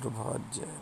Prabhat Jain